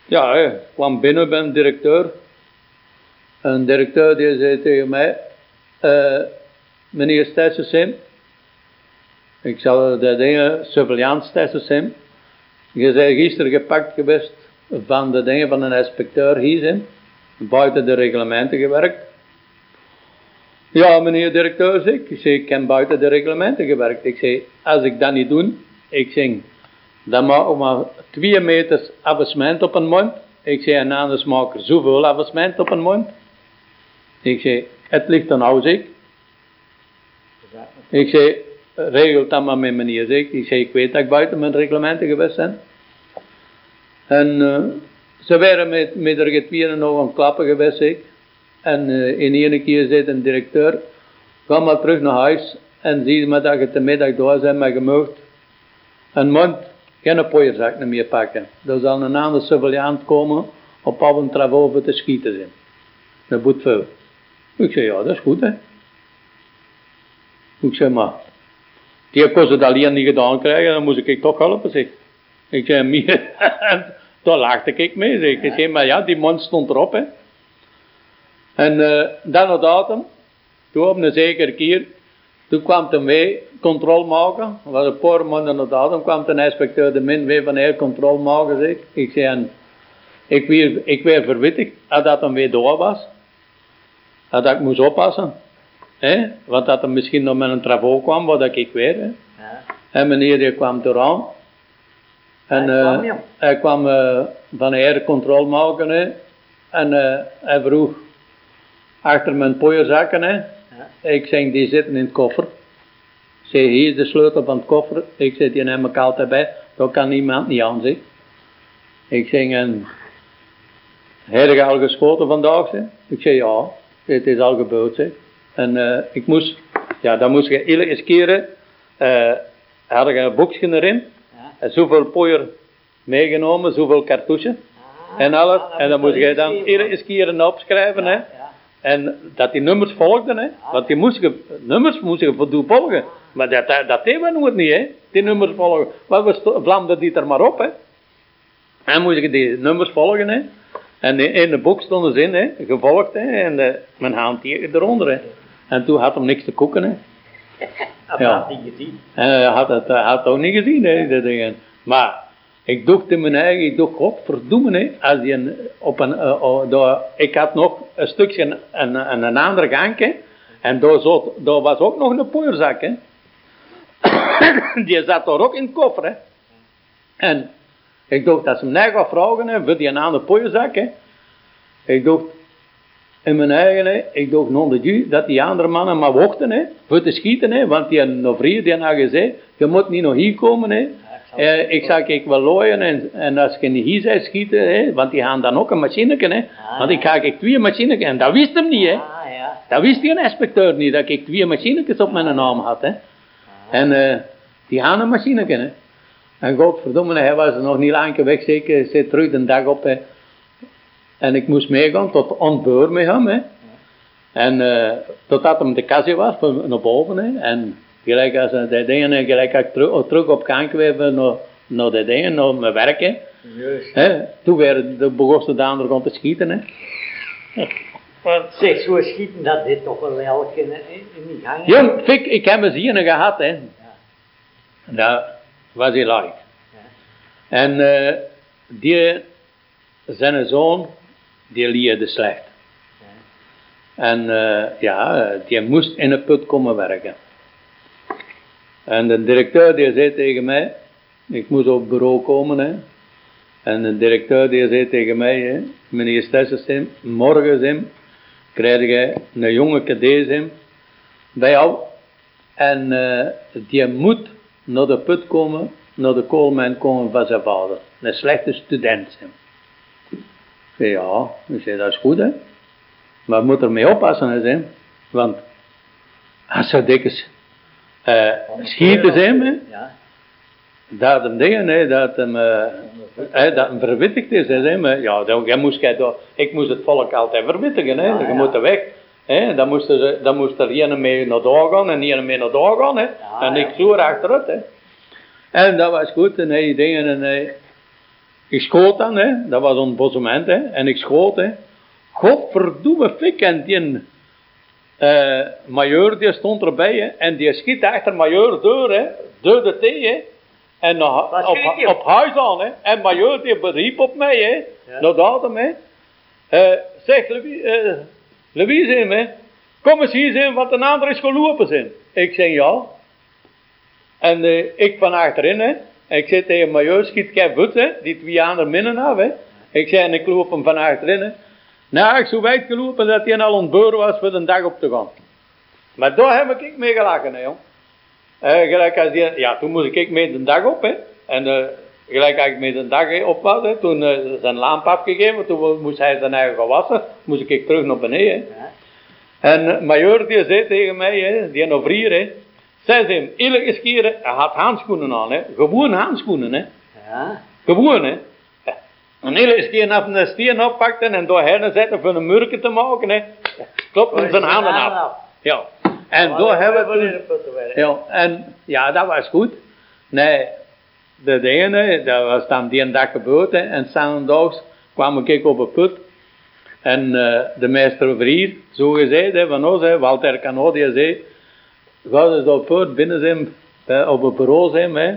ja, ik kwam binnen bij een directeur. Een directeur die zei tegen mij, eh, meneer Stessensim, ik zal de dingen, surveillance Stessensim, je bent gisteren gepakt geweest van de dingen van een inspecteur hier buiten de reglementen gewerkt. Ja, meneer directeur, zeg ik. Ik zei, ik heb buiten de reglementen gewerkt. Ik zei, als ik dat niet doe, ik zeg, dan maak ik maar twee meters afsement op een mond. Ik zei, en anders maak zoveel afsement op een mond. Ik zei, het ligt dan zeg ik. Ik zei, regel dat maar met meneer, zeg ik. Zei, ik weet dat ik buiten mijn reglementen geweest ben. En eh, ze waren met, met er getweeren nog aan klappen geweest, ik. En eh, in ene keer zei een directeur, ga maar terug naar huis en zie maar dat je de middag door bent, maar je mag een mond geen pooierzak meer pakken. Er zal een andere surveillant komen op al een te schieten zijn. Dat moet veel. Ik zei, ja, dat is goed, hè. Ik zei, maar, die kon ze dat alleen niet gedaan krijgen, dan moest ik toch helpen, zeg. Ik zei, meer, daar lachte ik mee, zeg. Ik zei, maar ja, die mond stond erop, hè. En eh, dan op datum, toen op een zekere keer, toen kwam hij mee controle maken. Er was een paar maanden op datum, kwam de inspecteur de min weer van heel controle maken, zeg. Ik zei, en ik weer, ik weer verwittigd, dat dat hem weer door was. Dat ik moest oppassen. hè, Want dat er misschien nog met een travaux kwam, wat ik weer. Hè. Ja. En meneer die kwam eraan. En Hij kwam, eh, hij kwam eh, van de controle maken. Hè. En eh, hij vroeg achter mijn pooierzakken. Ik zeg, die zitten in het koffer. Ik zeg, hier is de sleutel van het koffer. Ik zeg, die neem ik altijd bij. Daar kan niemand niet aan. Ik zeg, en... Heb je al geschoten vandaag? Zeg? Ik zeg, ja. Het is al gebeurd, zeg. En eh, ik moest... Ja, dan moest je iedere keer... eh had ik een boekje erin. Ja. En zoveel pooier meegenomen, zoveel cartouches. Ah, En alles. ah, dat En dan moet moest je dan iedere keer opschrijven, hè. Ja. En dat die nummers volgden, hè. Want die moest je, nummers moest je voldoen volgen. Maar dat, dat, dat deden we nooit niet, hè. Die nummers volgen. Maar we vlamden die er maar op, hè. En moest je die nummers volgen, hè. En in de boek stonden ze in, hè. Gevolgd, hè. En eh, mijn handteken eronder, hè. En toen had hem niks te koken, hè. Dat Ja. had hij gezien. En hij had het, had ook niet gezien, hè, die dingen. Maar ik dacht in mijn eigen, ik dacht, godverdomme, hè, als een, op een, eh, oh, ik had nog een stukje, een, een, een, ander gankje, en daar, zat, daar was ook nog een pooierzak, hè. die zat daar ook in het koffer, hè. En ik dacht, dat ze net gaat vragen, hè, voor die andere pooierzak, hè. Ik dacht, in mijn eigen, hè, ik dacht de Dieu, dat die andere mannen maar wachten, hè, voor te schieten, hè, want die nog vrienden die had gezegd, je moet niet nog hier komen, hè. zal- Eh, ik zag ik wel looien en, en als je niet hier zou schieten, hè, want die gaan dan ook een machineke, hè. Ah, Want ik ga ik twee machineke, en dat wist hem niet, hè. Ah, ja. Dat wist die inspecteur niet, dat ik twee machinekes op mijn naam had, hè. En eh, die gaan een machineke, hè. En godverdomme, hij was nog niet lang weg, zeker, zit terug de dag op, hè. En ik moest meegaan tot ontbeur met hem, hè. En eh, totdat hem de kassie was, naar boven, hè. En gelijk als die dingen, gelijk als ik terug, terug op kan kweven naar, naar die dingen, naar mijn werk, hè. Juist. hè. Toen werden de begon ze de andere kant te schieten, hè. Zeg, zo schieten, dat dit toch wel elke in, die gang. Jong, Fik, ik heb een zien gehad, hè. Dat was heel leuk. En eh, die, zijn zoon, die leerde slecht. En eh, ja, die moest in een put komen werken. En de directeur die zei tegen mij, ik moest op bureau komen, hè. En de directeur die zei tegen mij, hè, meneer Stessensim, morgen krijg jij een jonge cadet bij jou. En eh, die moet naar de put komen, naar de koolmijn komen van zijn vader. Een slechte student. Ja, ik zei, dat is goed hè. Maar je moet ermee oppassen hè, Sim. Want als ze dikwijls eh, schieten zijn, hè, Ja. dat hem dingen, hè, dat hem, eh, hè, dat hem verwittigd is. Hè, maar, ja, dan, jij moest, jij ik moest het volk altijd verwittigen. Hè. Ja, je ja. moet er weg. Hè. Dan, moest er, dan moest er een mee naar daar gaan en een mee naar daar gaan. Hè. En ik sloer achteruit. Hè. En dat was goed. En hij dingen en hij, ik schoot dan, hè. dat was een bossement. Hè. En ik schoot. Hè. Godverdomme fik. En die eh majeur die stond erbij. Hè. En die schiet achter majeur door. Hè. Door de thee. Hè. En Wat op, die? op huis aan. Hè. En majeur die beriep op mij. Hè. Ja. Naar datum. Hè. Eh, zeg Louis, eh, Louise, hè. kom eens hier zijn wat een ander is gelopen zijn. Ik zeg ja. En eh, ik van achterin, hè. Ik zit tegen majeur, schiet hè. Die twee anderen minnen af, hè. Ik zei, en ik loop hem van achterin, hè. Nou, ik zo wijd gelopen dat hij al ontbeuren was voor de dag op te gaan. Maar daar heb ik mee gelachen, hè, jong. Eh, gelijk als die, ja, toen moest ik mee de dag op, hè. En eh, gelijk als ik mee de dag op was, hè, toen eh, zijn lamp afgegeven, toen moest hij zijn eigen gewassen, moest ik terug naar beneden, hè. En uh, major die zei tegen mij, hè, die nog vrier, hè, ze hem, iedere keer, hè, hij had handschoenen aan, hè, gewoon handschoenen, hè, Ja. gewoon, hè. En iedere keer af een steen oppakte en door hen zetten voor een murken te maken, hè, klopte zijn handen af. Ja, en door hebben we ja, en ja, dat was goed. Nee, de hè, dat was dan die dag gebeurd, hè, en zondags kwam ik op een put. En eh, de meester Vrier, zo gezegd, hè, van ons, hè, Walter Cano, die zei, eens op put binnen zijn, op het bureau zijn, hè,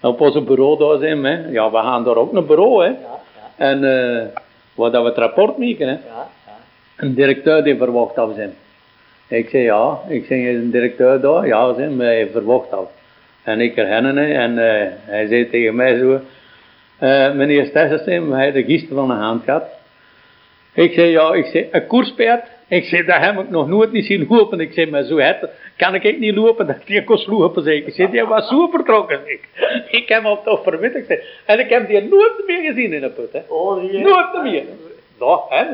op onze bureau daar zijn, hè. Ja, we gaan daar ook naar bureau, hè. Ja, ja, En eh waar dat we het rapport maken, hè. ja, ja. Een directeur die verwacht af zijn. Ik zei ja, ik zei is een directeur daar? Ja, zei, maar hij verwacht af. En ik herkennen hè, en eh, hij zei tegen mij zo, eh, meneer Stessenstein, hij de gisteren van de hand gehad. Ik zei ja, ik zei, een koerspaard? Ik zei, dat heb ik nog nooit niet zien lopen. Ik zei, maar zo het, kan ik niet lopen, dat die kost lopen, zeg ik. Ik zei, die was zo vertrokken, ik. Ik heb hem toch verwittigd. En ik heb die nooit meer gezien in de put, hè. Oh, Nooit meer. Nou, hè.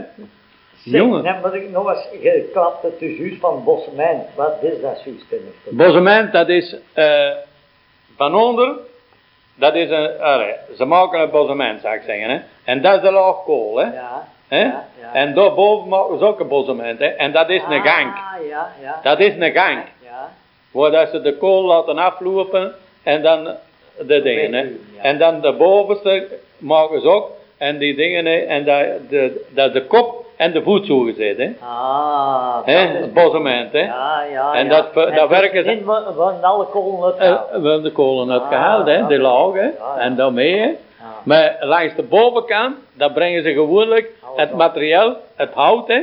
Zeg, Jongen. Dan moet ik nog eens geklapt het is juist van Bossemijn. Wat is dat juist? Bossement, dat is eh, van onder, dat is een, allee, ze maken een bossement, zou ik zeggen, hè. En dat is de laag kool, hè. Ja. Hè? ja, ja. En daarboven maken ze ook een bossement, hè. En dat is een gang. Ah, ja, ja. Dat is een gang. Ja, Waar dat ze de kool laten aflopen en dan de dingen, hè. En dan de bovenste maken ze ook, en die dingen, hè. En dat, de, dat de kop en de voet zo gezet, hè. Ah, Hè, dat is- het bossement, hè. Ja, ja, En dat ver- dat werken ze- van alle kolen het Eh, hebben de kolen Ah, uitgehaald, hè, ja. de laag, hè, Ja, ja. en daarmee, hè. Maar langs de bovenkant, daar brengen ze gewoonlijk het materiaal, het hout, hè,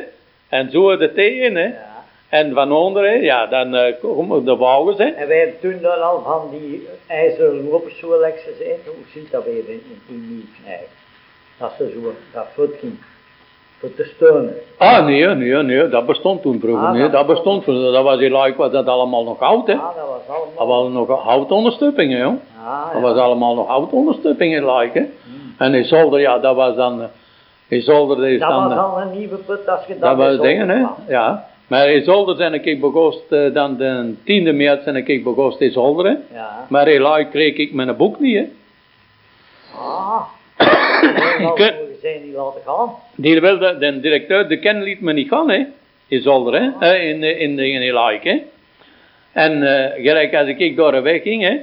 en zo de thee in, hè. Ja. En van onder, hè, ja, dan eh, komen de wagens, hè. En wij hebben toen dan al van die ijzeren lopers zo lekker. Hoe ziet dat weer in, die krijgen? Dat ze zo, dat voet ging. Voor te steunen. Ah, nee, nee, nee, dat bestond toen vroeger, Ah, nee, dat dat bestond vroeger, dat was like, was dat allemaal nog hout, hè. Ah, dat was allemaal. Dat was nog houtonderstuppingen, joh. Ah, Dat was allemaal nog houtonderstuppingen, like, hè. En in zolder, ja, dat was dan, eh, in zolder is Dat dan... was eh, al een nieuwe put als je dat Dat was dingen, hè? Ja. Maar in Zolder zijn ik begost, eh, dan de 10e maart zijn ik begost in Zolder, hè. Ja. Maar in Laai kreeg ik mijn boek niet, hè. Ah. Dat we zijn niet laten gaan. Die wilde, de directeur, de ken liet me niet gaan, hè. In Zolder, hè. Eh, In, in, in, in, in Laai, hè. En eh, gelijk als ik door de weg ging, hè.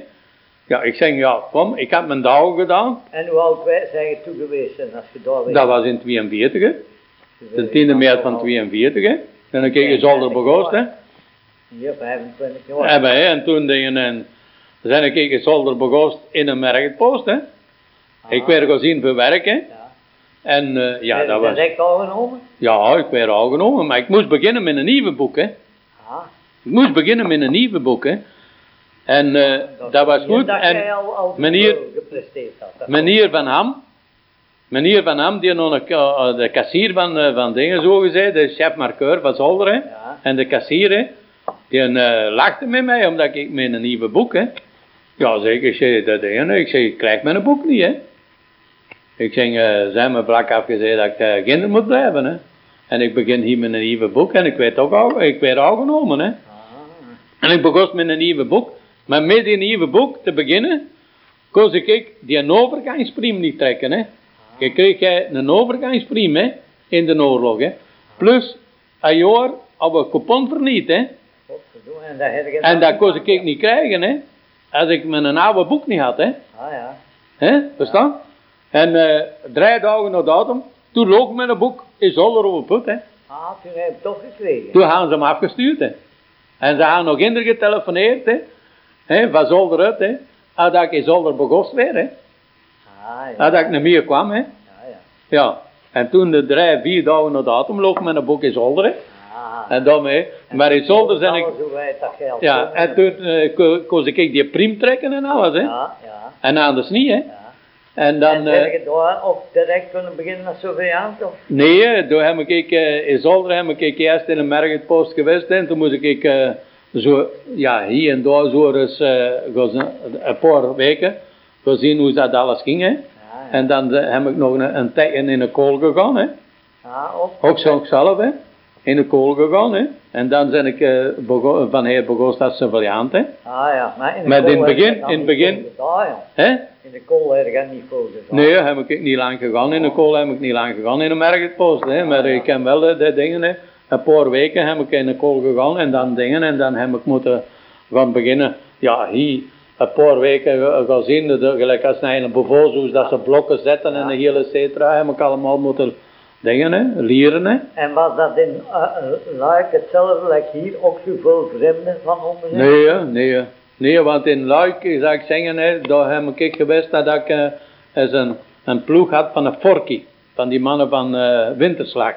Ja, ik zeg, ja, kom, ik heb mijn dagen gedaan. En hoe oud zijn je toe geweest en als je daar. Dat was in 42, hè. De 10e maart van 42, hè. En ik in Zolder begost, hè. Hier, 25 jaar. Hebben, hè. En toen dingen, en zijn ik in Zolder begost in een merkpost, hè. Ik werd gezien voor werken. Ja. En eh, ja, Heb dat je was... direct al genomen? Ja, ik werd al genomen, maar ik moest beginnen met een nieuwe boek, hè. Ah. Ik moest beginnen met een nieuwe boek, hè. En eh, dat was goed. En meneer- meneer Van Ham, meneer Van Ham, die nog eh, de kassier van, eh, van dingen, zo gezegd, de chef-markeur van Zolder, hè. Ja. En de kassier, hè, die eh, lachte met mij, omdat ik met een nieuwe boek, hè. Ja, zeg ik, zei, dat hè. ik zeg, ik krijg mijn boek niet, hè. Ik zeg, zijn me vlak afgezegd dat ik uh, kinder moet blijven, hè. En ik begin hier met een nieuwe boek en ik werd ook al, ik werd al genomen, hè. Ah. En ik begon met een nieuwe boek. Maar met die nieuwe boek te beginnen, kon ik die een overgangspriem niet trekken. Hè. Je kreeg jij een overgangspriem hè, in de oorlog. Hè. Plus een jaar op een coupon verniet. Hè. En dat heb je En dan dat kon niet ik niet krijgen. Hè. Als ik mijn oude boek niet had. Hè. Ah ja. Hè, verstaan? En eh, drie dagen na datum, toen loog mijn boek in Zolder over put. Hè. Ah, toen heb toch gekregen. Toen gaan ze hem afgestuurd. Hè. En ze gaan nog in getelefoneerd. Hè. Hè, van Zolder uit. Hè. Dat ik in Zolder begost weer. Hè. Ah ja. Ik niet meer kwam. Hè. Ja, ja. Ja. En toen de drie, vier dagen na datum loog mijn boek in Zolder. Hè. Ah. En daarmee. Maar in Zolder zijn ik... Dat geld Ja, en toen eh, ko- kon ik die priem trekken en alles. Hè. Ja, ja. En anders niet. Hè. ja. En dan... en eh, je daar op direct kunnen beginnen met surveillance? Of? Nee, hè, toen heb ik, eh, in Zolder heb ik eerst in een merkpost geweest en toen moest ik eh, zo, ja, hier en daar zo eens gaan zien- een paar weken gaan zien hoe dat alles ging. Hè. Ja, ja. En dan eh, heb ik nog een, een tijdje in de kool gegaan, hè. Ah, op. ook zo zelf, hè. in de kool gegaan. Hè. En dan ben ik eh, van hier begonnen als surveillant. Hè. Ah ja, maar in de het begin- in het begin- ja. Hè? In de kool heb je niet gedaan. Nee, heb ik niet lang gegaan. In de kool heb ik niet lang gegaan in de merkpost. Hè. Maar ik ken wel eh, die dingen. Hè. Een paar weken heb ik in de kool gegaan en dan dingen. En dan heb ik moeten gaan beginnen. Ja, hier een paar weken ge- gaan zien. Dat, er gelijk als naar een bevolkshuis dat ze blokken zetten en de hele cetra. Heb ik allemaal moeten dingen, hè, leren. Hè. En was dat in uh, uh, Luik hetzelfde, like hier, ook zoveel vreemden van onder? Nee, nee. Nee, want in Luik, zou ik zeggen, hè, daar heb ik geweest dat ik eh, eens een, een ploeg had van een Forky. Van die mannen van eh, Winterslag.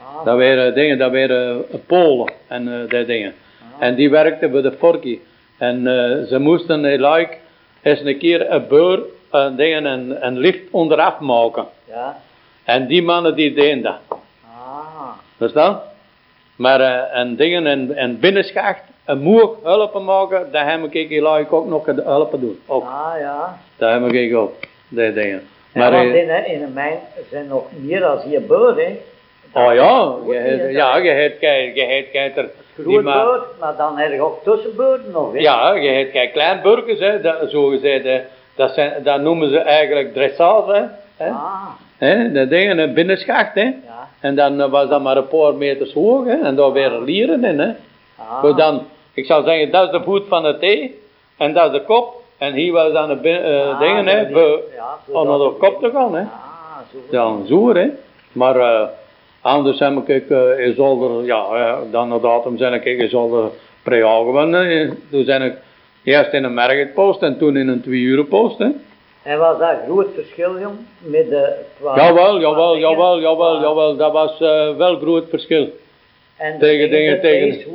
Ah, Dat waren dingen, dat waren eh, Polen en eh die dingen. En die werkten bij de Forky. En eh, ze moesten in Luik eens een keer een beur, een, dingen, een, een lift onderaf maken. ja. En die mannen die deden dat. Ah, Verstaan? Maar eh, en dingen en, en binnenschacht, een moer helpen maken, daar heb ik Luik ook nog helpen doen. Ook. ah ja. Daar heb ik ook, die dingen. Maar want eh, in, een mijn zijn nog meer dan hier beur, hè. Oh ja, je hebt, dat- ja, je hebt, je hebt, er, Groot ma- beur, maar dan heb je ook tussenbeurten nog, hè. Ja, je hebt kei klein burgers, hè, dat, zo gezegd, hè, dat, zijn, dat noemen ze eigenlijk dressage, hè. hè, Ah, hè de dingen, een binnenschacht, hè. ja. En dan eh, was dat maar een paar meters hoog, hè, en daar weer lieren in, hè. Ah, dan, ik zou zeggen, dat is de voet van de thee, en dat is de kop, en hier was dan de eh, Ah, dingen, hè, dat ja, om naar dat- de kop te gaan, hè. Ah, zo. Ja, zo, hè. Maar eh, anders heb ik uh, in Zolder, ja, eh, dan na datum zijn ik in Zolder pre-jaar gewonnen. Eh, Toen zijn ik eerst in een merkpost en toen in een twee uren post, hè. En was dat groot verschil, jong, met de... qua- Jawel, jawel, jawel, jawel, Ah, jawel, dat was eh, wel groot verschil. En tegen dingen, tegen- thees?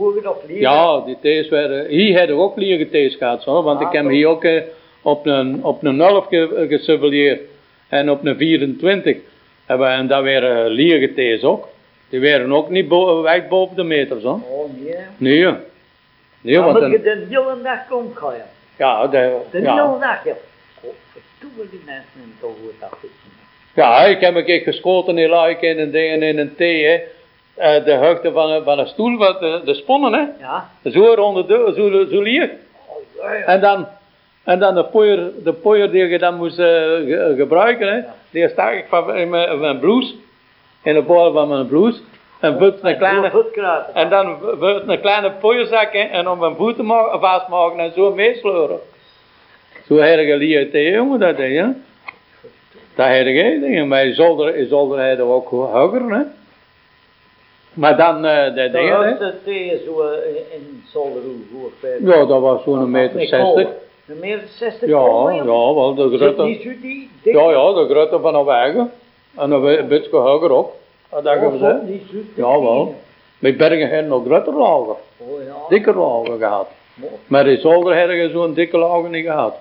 Ja, die thees werden, hier heb ik ook leren thees gehad, zo, want Ah, ik heb toch? hier ook eh, op een, op een 11 ge, en op een 24. En, we- en dat waren leren thees ook. Die waren ook niet bo wijd boven de meter, zo. Oh, nee. Nee, ja. Nee, Dan want moet je een, de hele dag komen gaan, ja. ja, de, De ja. hele dag, ja. Godverdomme, die mensen hebben toch goed afgezien. ja, ik heb een keer geschoten in Luik in een ding in een thee, hè. Eh, de hoogte van een, van een stoel, wat de, de sponnen, hè. Ja. Zo rond de deur, zo, zo lier. Oh, ja, ja. En dan, en dan de poeier, de poeier die je dan moest eh, ge- gebruiken, hè, die stak ik van in mijn, mijn blouse, in de bol van mijn blouse, en vult een kleine, en dan vult een kleine poeierzak in, en om mijn voeten ma- vastmaken en zo meesleuren. Zo heb ik geleerd, jongen, dat ding, hè. Dat heb ik, dingen, maar in zolder, zolder je ook hoger, hè. Maar dan, eh de dingen, hè. thee is zo eh, in, Zolder, hoe? Ja, dat was zo'n meter zestig. Kolen. Een meter 60 Ja, ja, wel, de grote. die? Ja, ja, de grote van een wagen. En een beetje hoger ook. Dat hebben Oh, gezegd. dik Ja, wel. die. Met Bergen hebben nog groter lagen. Oh ja. Dikker lagen gehad. Maar in Zolder hebben zo'n dikke lagen niet gehad.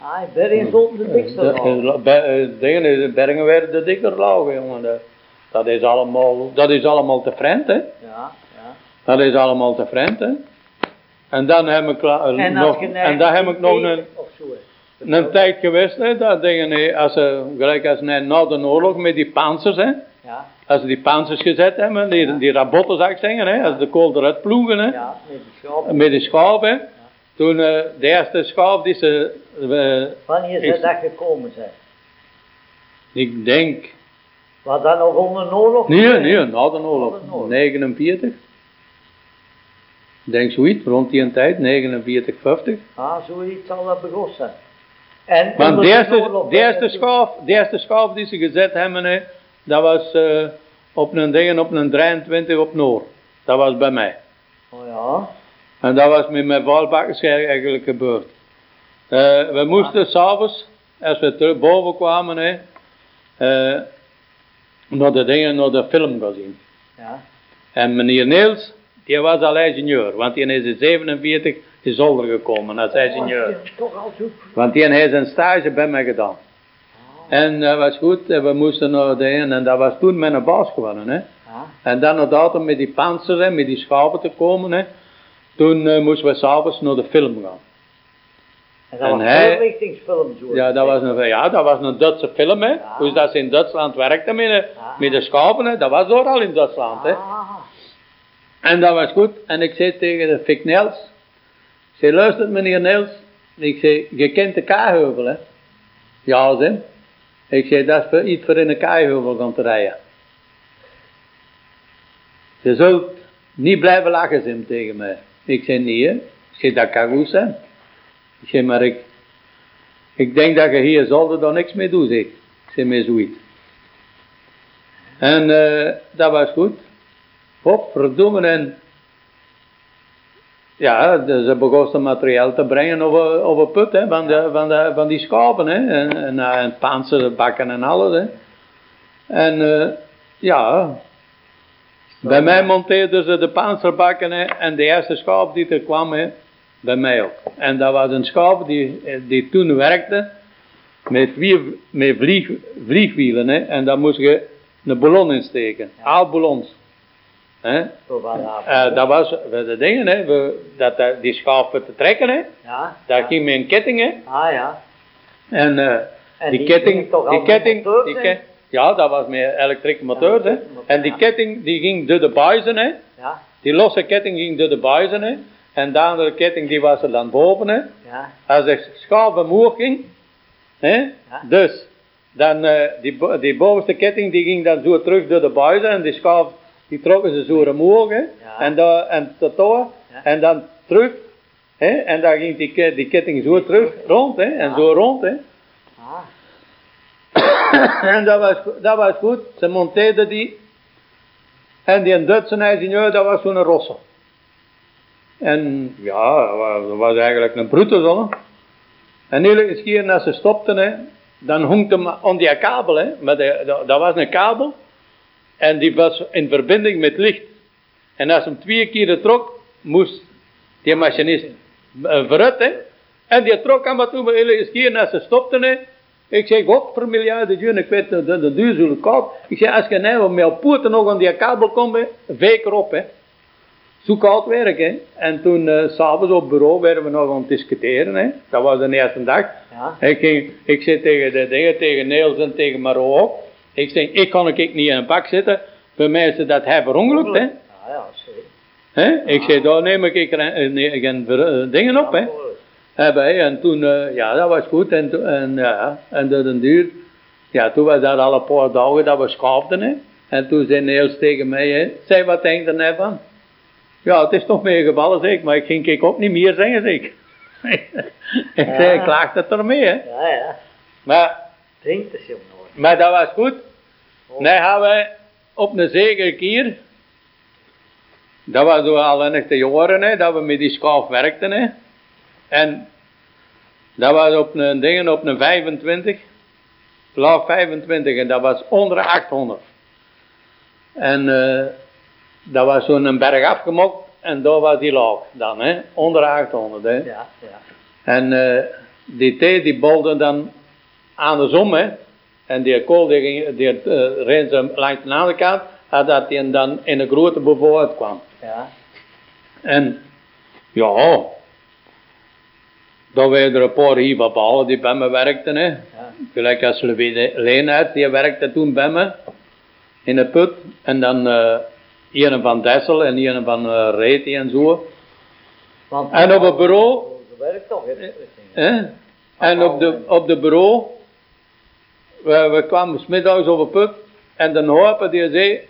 Ah, Bergen zult de dikste De, de, eh, dingen Bergen werden de dikker lagen, jongen. Dat- Dat is allemaal, dat is allemaal te vreemd, hè. Ja, ja. Dat is allemaal te vreemd, hè. En dan heb ik, En nog, en dan heb ik nog een, een tijd geweest, hè, dat dingen, hè, als ze, gelijk als na de oorlog met die panzers, hè. Ja, Als ze die panzers gezet hebben, die, die rabotten zou ik zeggen, hè, als de kool eruit ploegen, hè, ja, met de met schapen, hè, toen eh, de eerste schaap die ze, eh, Wanneer is dat gekomen zijn? ik denk, Was dat nog onder de oorlog? nee, nee, na de de oorlog. 49. Denk zoiets, rond die tijd, 49, 50. Ah, zoiets zal dat begonnen zijn. En Want de eerste, de eerste, de eerste die ze gezet hebben, dat was eh, op een ding, op een 23 op Noord. Dat was bij mij. Oh ja. En dat was met mijn valbakkers eigenlijk gebeurd. Eh, we moesten s'avonds, als we terug boven kwamen, hè, eh, naar de dingen, naar de film gaan zien. Ja. En meneer Niels, die was al ingenieur, want die is in 47 te zolder gekomen als ingenieur. Oh, is al zo. Want die heeft zijn stage bij mij gedaan. En dat was goed, we moesten naar de een, en dat was toen mijn baas geworden. Hè. Ja. En dan inderdaad om met die panzer en met die schapen te komen. Hè. Toen eh, moesten we s'avonds naar de film gaan. En dat En was hij- een voorlichtingsfilm zo. Ja, dat was een, ja, dat was een Duitse film. Hè. Ja. Hoe dat ze in Duitsland werkten met de, Ja. met de schapen. Hè. Dat was dooral in Duitsland. Hè. Ah, En dat was goed. En ik zei tegen de Fik Nels. Ik zei, luister meneer Nels. Ik zei, je kent de Kaaheuvel hè. Ja, zei. Ik zei, dat is iets voor in de Kaaheuvel gaan te rijden. Je zult niet blijven lachen, hij tegen mij. Ik zei, nee hè. Ik zei, dat kan goed zijn. Ik zei, maar ik, ik denk dat je hier zolder dan niks mee doet, zeg. ik. Zei, met zoiets. En eh, dat was goed. Hop, verdoemen en... Ja, ze begonnen materiaal te brengen over, over put, hè, van, de, van, de, van die schapen, hè. En, en, eh, en panzerbakken en alles, hè. En, eh, ja... Bij mij monteerden ze de panzerbakken, en de eerste schaap die er kwam, hè, bij mij ook. En dat was een schaap die, eh, die toen werkte met, vier, met vlieg, vliegwielen, hè. En daar moest je een ballon in steken, aalballons. Hè. zo was dat. Eh, was de dingen, hè, we, dat, die schapen te trekken, hè. Ja. Daar ja. ging met een ketting, hè. Ah ja. En, eh, En die, die ketting, toch die ketting, die hè? ke- ja, dat was met elektrische motors, hè. motor, En die ja. ketting, die ging door de buizen, hè. Ja. Die losse ketting ging door de buizen, hè. En de andere ketting, die was er dan boven, hè. Ja. Als de schaap omhoog ging, hè. Ja. Dus, dan, eh, die, die bovenste ketting, die ging dan zo terug door de buizen. En die schaap, die trokken ze zo omhoog, hè. Ja. En, daar en tot daar. Ja. En dan terug. Hè? En dan ging die, die ketting zo terug rond, hè? En zo rond, hè? Ah. en dat was, dat was goed. Ze monteerden die. En die Duitse ingenieur, dat was zo'n rosse. En ja, dat was, dat was eigenlijk een brute zo. En iedere keer als ze stopten, hè, dan hong hem aan die kabel. Hè, maar de, dat, dat was een kabel. En die was in verbinding met licht. En als hem twee keer trok, moest die machinist uh, vooruit. Hè. En die trok hem maar toen, maar iedere keer als ze stopten. Hè, ik zeg, god, per miljarden duur, ik weet de, de, duur koud. Ik zeg, als je nou met poten nog aan die kabel komt, hè, veek erop. Hè. Zo koud werk, hè. En toen, eh, s s'avonds op bureau, werden we nog aan het discussiëren, hè. Dat was de eerste dag. Ja. Ik, ging, ik zei tegen de dingen, tegen Niels en tegen Maro ook. Ik zeg, ik kan ik niet in een bak zitten. Bij mij is dat hij verongelukt, hè. Ja, ja, zeker. hè? Ik zei, daar neem ik geen, eh, ver- dingen op, hè. Hebben. En toen, eh, ja, dat was goed. En, en, ja, en dat een duur. Ja, toen was dat al een paar dagen dat we schaafden, hè. En toen zei Niels tegen mij, hè. Zei, wat denk je er nou van? Ja, het is toch meegevallen, zeg ik. Maar ik ging ik ook niet meer zeggen, zeg ik. ik zei, ik klaagde het ermee, hè. Ja, ja. Maar Drinkt het jongen. Maar dat was goed. Nu gaan we op een zekere keer. Dat was zo al enige jaren, hè, dat we met die schaaf werkten. Hè. En dat was op een ding, op een 25. Laag 25 en dat was onder de 800. En eh, dat was zo'n berg afgemokt en daar was die laag dan, hè, onder de 800. Hè. Ja, ja. En eh, die thee die bolde dan andersom, hè. En die kool die, ging- die uh, langs de andere kant, dat die dan in een grote boven uitkwam. Ja. En ja, dan werden er een paar hier ballen die bij me werkten, hè. Ja. Gelijk als Leenheid, die werkte toen bij me in de put. En dan eh een van Dessel en een van uh, Reti en zo. Want En op het bureau, werkt toch Hè? En op de, op de bureau, we, we kwamen smiddags op een put, en de hoop die zei,